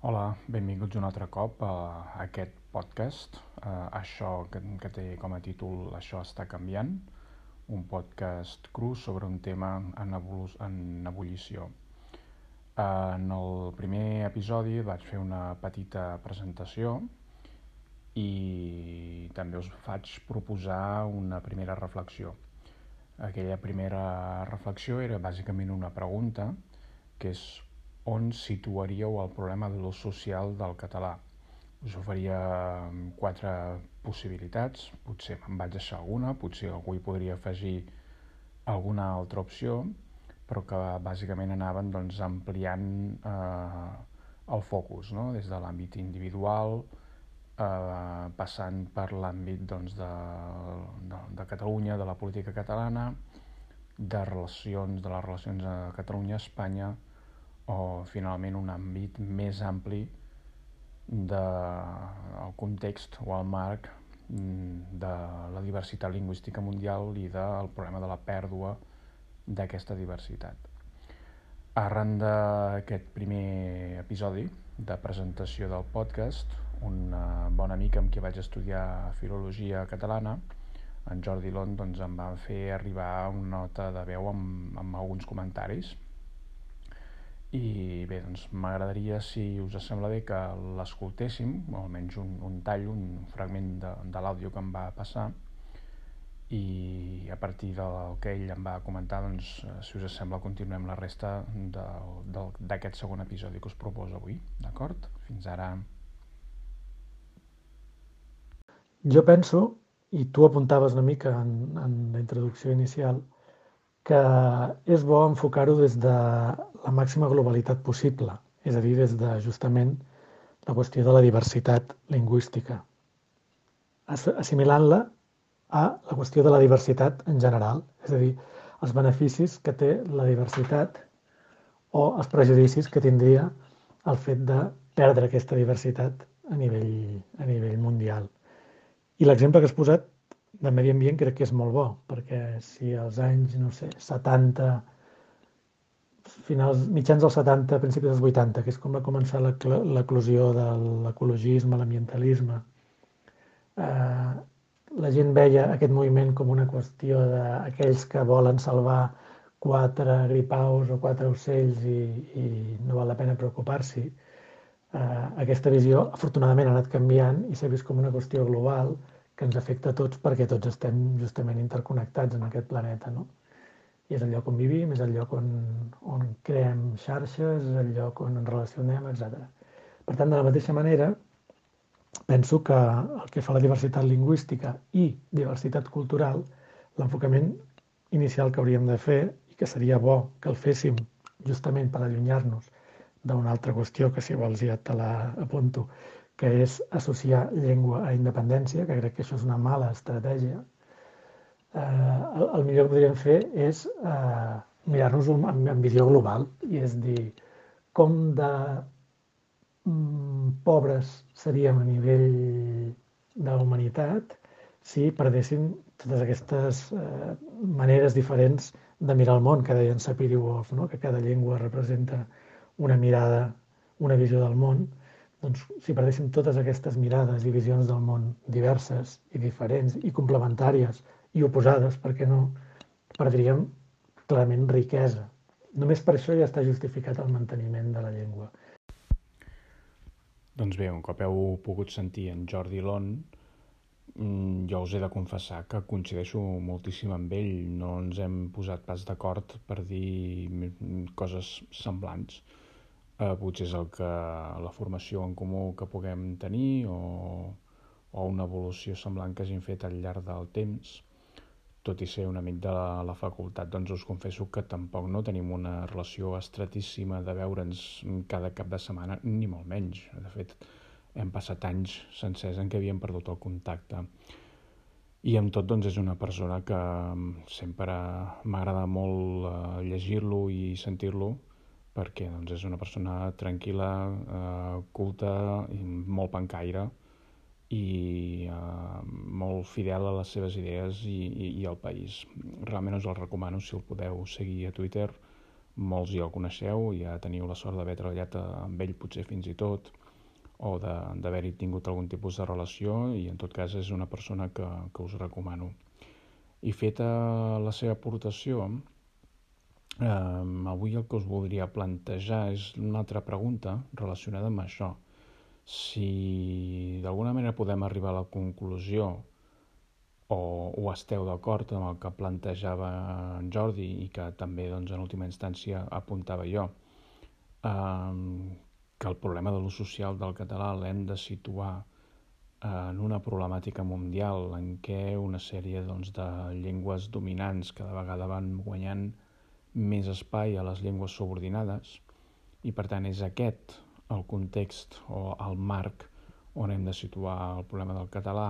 Hola, benvinguts un altre cop a aquest podcast. Uh, això que, que té com a títol Això està canviant, un podcast cru sobre un tema en, en ebullició. En el primer episodi vaig fer una petita presentació i també us faig proposar una primera reflexió. Aquella primera reflexió era bàsicament una pregunta, que és on situaríeu el problema de l'ús social del català. Us oferia quatre possibilitats, potser me'n vaig deixar alguna, potser algú hi podria afegir alguna altra opció, però que bàsicament anaven doncs, ampliant eh, el focus, no? des de l'àmbit individual, eh, passant per l'àmbit doncs, de, de, de Catalunya, de la política catalana, de relacions, de les relacions a Catalunya-Espanya, o finalment un àmbit més ampli del context o el marc mm, de la diversitat lingüística mundial i del problema de la pèrdua d'aquesta diversitat. Arran d'aquest primer episodi de presentació del podcast, un bon amic amb qui vaig estudiar filologia catalana, en Jordi Lont, doncs, em va fer arribar una nota de veu amb, amb alguns comentaris i bé, doncs m'agradaria, si us sembla bé, que l'escoltéssim, o almenys un, un tall, un fragment de, de l'àudio que em va passar, i a partir del que ell em va comentar, doncs, si us sembla, continuem la resta d'aquest segon episodi que us proposo avui, d'acord? Fins ara. Jo penso, i tu apuntaves una mica en, en la introducció inicial, que és bo enfocar-ho des de la màxima globalitat possible, és a dir, des de justament la qüestió de la diversitat lingüística, assimilant-la a la qüestió de la diversitat en general, és a dir, els beneficis que té la diversitat o els prejudicis que tindria el fet de perdre aquesta diversitat a nivell, a nivell mundial. I l'exemple que has posat de medi ambient crec que és molt bo, perquè si als anys, no sé, 70, finals, mitjans dels 70, principis dels 80, que és com va començar l'eclosió de l'ecologisme, l'ambientalisme, eh, la gent veia aquest moviment com una qüestió d'aquells que volen salvar quatre gripaus o quatre ocells i, i no val la pena preocupar-s'hi. Eh, aquesta visió, afortunadament, ha anat canviant i s'ha vist com una qüestió global que ens afecta a tots perquè tots estem justament interconnectats en aquest planeta, no? I és el lloc on vivim, és el lloc on, on creem xarxes, és el lloc on ens relacionem, etc. Per tant, de la mateixa manera, penso que el que fa la diversitat lingüística i diversitat cultural, l'enfocament inicial que hauríem de fer i que seria bo que el féssim justament per allunyar-nos d'una altra qüestió que si vols ja te la apunto, que és associar llengua a independència, que crec que això és una mala estratègia, eh, el, el millor que podríem fer és eh, mirar-nos en, en visió global, i és dir, com de mm, pobres seríem a nivell de la humanitat si perdéssim totes aquestes eh, maneres diferents de mirar el món, que deien Sapir-Whorf, no? que cada llengua representa una mirada, una visió del món, doncs, si perdéssim totes aquestes mirades i visions del món diverses i diferents i complementàries i oposades, perquè no, perdríem clarament riquesa. Només per això ja està justificat el manteniment de la llengua. Doncs bé, un cop heu pogut sentir en Jordi Lon, mm, jo us he de confessar que coincideixo moltíssim amb ell. No ens hem posat pas d'acord per dir coses semblants eh, potser és el que la formació en comú que puguem tenir o, o una evolució semblant que hagin fet al llarg del temps, tot i ser un amic de la, la facultat, doncs us confesso que tampoc no tenim una relació estratíssima de veure'ns cada cap de setmana, ni molt menys. De fet, hem passat anys sencers en què havíem perdut el contacte. I amb tot, doncs, és una persona que sempre m'agrada molt eh, llegir-lo i sentir-lo, perquè doncs, és una persona tranquil·la, eh, culta, i molt pancaire i eh, molt fidel a les seves idees i, i, i al país. Realment us el recomano si el podeu seguir a Twitter. molts ja el coneixeu, ja teniu la sort d'haver treballat amb ell potser fins i tot, o d'haver-hi tingut algun tipus de relació i en tot cas és una persona que, que us recomano. I feta la seva aportació, eh, avui el que us voldria plantejar és una altra pregunta relacionada amb això. Si d'alguna manera podem arribar a la conclusió o, o esteu d'acord amb el que plantejava en Jordi i que també doncs, en última instància apuntava jo, eh, que el problema de l'ús social del català l'hem de situar en una problemàtica mundial en què una sèrie doncs, de llengües dominants cada vegada van guanyant més espai a les llengües subordinades i per tant és aquest el context o el marc on hem de situar el problema del català,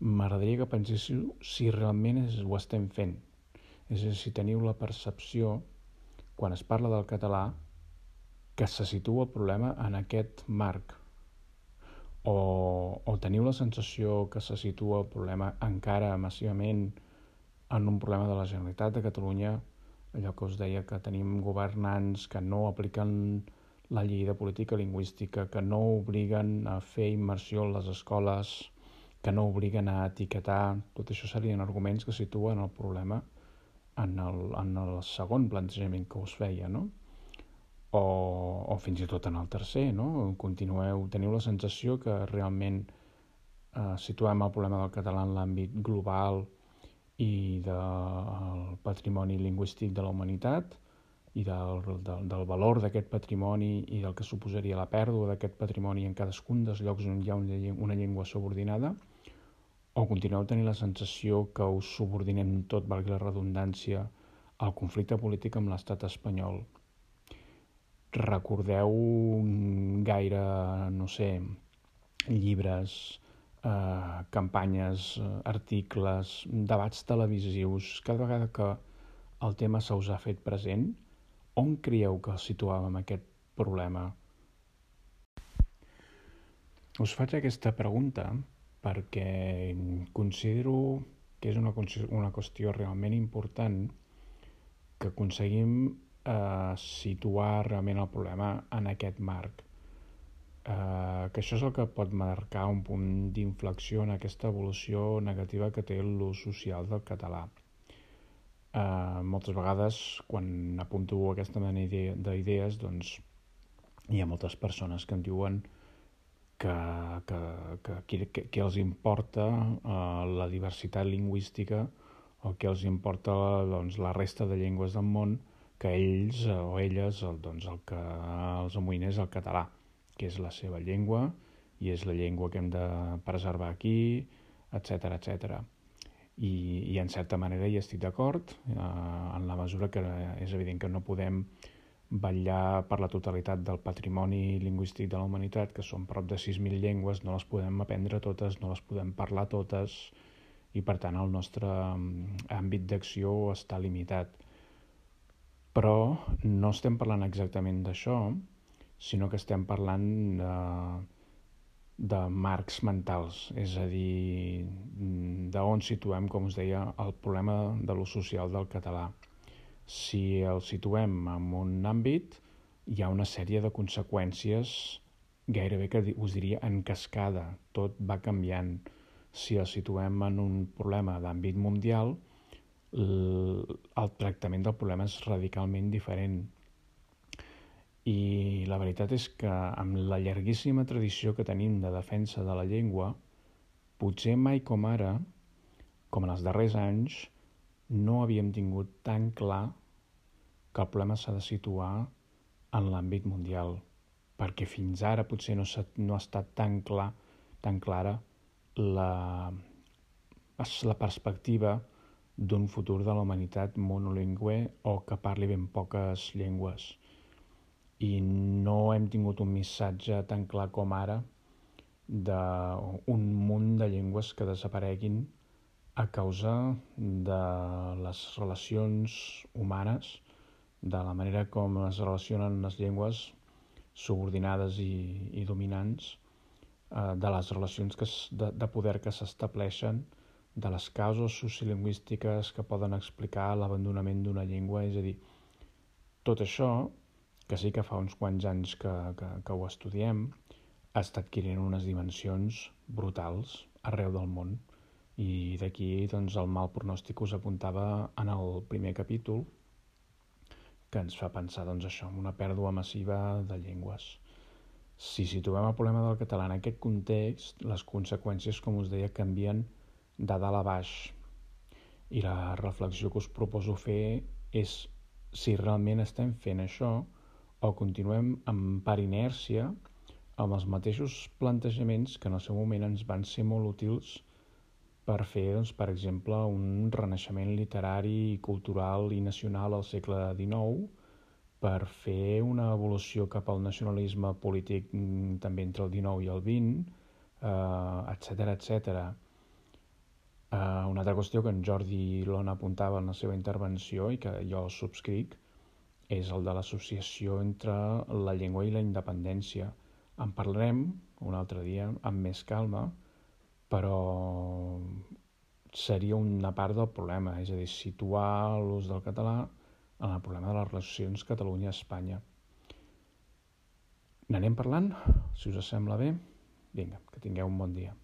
m'agradaria que penséssiu si realment és, ho estem fent. És a dir, si teniu la percepció, quan es parla del català, que se situa el problema en aquest marc o, o teniu la sensació que se situa el problema encara massivament en un problema de la Generalitat de Catalunya, allò que us deia que tenim governants que no apliquen la llei de política lingüística, que no obliguen a fer immersió en les escoles, que no obliguen a etiquetar, tot això serien arguments que situen el problema en el, en el segon plantejament que us feia, no? o, o fins i tot en el tercer, no? Continueu, teniu la sensació que realment eh, situem el problema del català en l'àmbit global i del patrimoni lingüístic de la humanitat i del, del, del valor d'aquest patrimoni i del que suposaria la pèrdua d'aquest patrimoni en cadascun dels llocs on hi ha una llengua subordinada o continueu tenint la sensació que us subordinem tot, valgui la redundància, al conflicte polític amb l'estat espanyol. Recordeu gaire, no sé, llibres, eh, campanyes, articles, debats televisius, cada vegada que el tema se us ha fet present, on creieu que situàvem aquest problema? Us faig aquesta pregunta perquè considero que és una, una qüestió realment important que aconseguim eh, situar realment el problema en aquest marc. Eh, que això és el que pot marcar un punt d'inflexió en aquesta evolució negativa que té l'ús social del català. Eh, moltes vegades, quan apunto aquesta mena d'idees, doncs hi ha moltes persones que em diuen que, que, que, que, que els importa eh, la diversitat lingüística o que els importa doncs, la resta de llengües del món que ells o elles el, doncs el que els amoïna és el català, que és la seva llengua i és la llengua que hem de preservar aquí, etc etc. I, I en certa manera hi estic d'acord, eh, en la mesura que és evident que no podem vetllar per la totalitat del patrimoni lingüístic de la humanitat, que són prop de 6.000 llengües, no les podem aprendre totes, no les podem parlar totes, i per tant el nostre mm, àmbit d'acció està limitat però no estem parlant exactament d'això, sinó que estem parlant de, de marcs mentals, és a dir, d'on situem, com us deia, el problema de l'ús social del català. Si el situem en un àmbit, hi ha una sèrie de conseqüències gairebé que us diria en cascada, tot va canviant. Si el situem en un problema d'àmbit mundial, el tractament del problema és radicalment diferent. I la veritat és que amb la llarguíssima tradició que tenim de defensa de la llengua, potser mai com ara, com en els darrers anys, no havíem tingut tan clar que el problema s'ha de situar en l'àmbit mundial, perquè fins ara potser no, ha, no ha estat tan clar, tan clara la, la perspectiva d'un futur de la humanitat monolingüe o que parli ben poques llengües. I no hem tingut un missatge tan clar com ara d'un munt de llengües que desapareguin a causa de les relacions humanes, de la manera com es relacionen les llengües subordinades i, i dominants, eh, de les relacions que, de, de poder que s'estableixen de les causes sociolingüístiques que poden explicar l'abandonament d'una llengua, és a dir, tot això, que sí que fa uns quants anys que, que, que ho estudiem, està adquirint unes dimensions brutals arreu del món. I d'aquí doncs, el mal pronòstic us apuntava en el primer capítol, que ens fa pensar doncs, això, en una pèrdua massiva de llengües. Si situem el problema del català en aquest context, les conseqüències, com us deia, canvien de dalt a baix. I la reflexió que us proposo fer és si realment estem fent això o continuem amb per inèrcia amb els mateixos plantejaments que en el seu moment ens van ser molt útils per fer, doncs, per exemple, un renaixement literari, cultural i nacional al segle XIX, per fer una evolució cap al nacionalisme polític mm, també entre el XIX i el XX, etc etc. Eh, una altra qüestió que en Jordi Lona apuntava en la seva intervenció i que jo subscric és el de l'associació entre la llengua i la independència. En parlarem un altre dia amb més calma, però seria una part del problema, és a dir, situar l'ús del català en el problema de les relacions Catalunya-Espanya. N'anem parlant? Si us sembla bé, vinga, que tingueu un bon dia.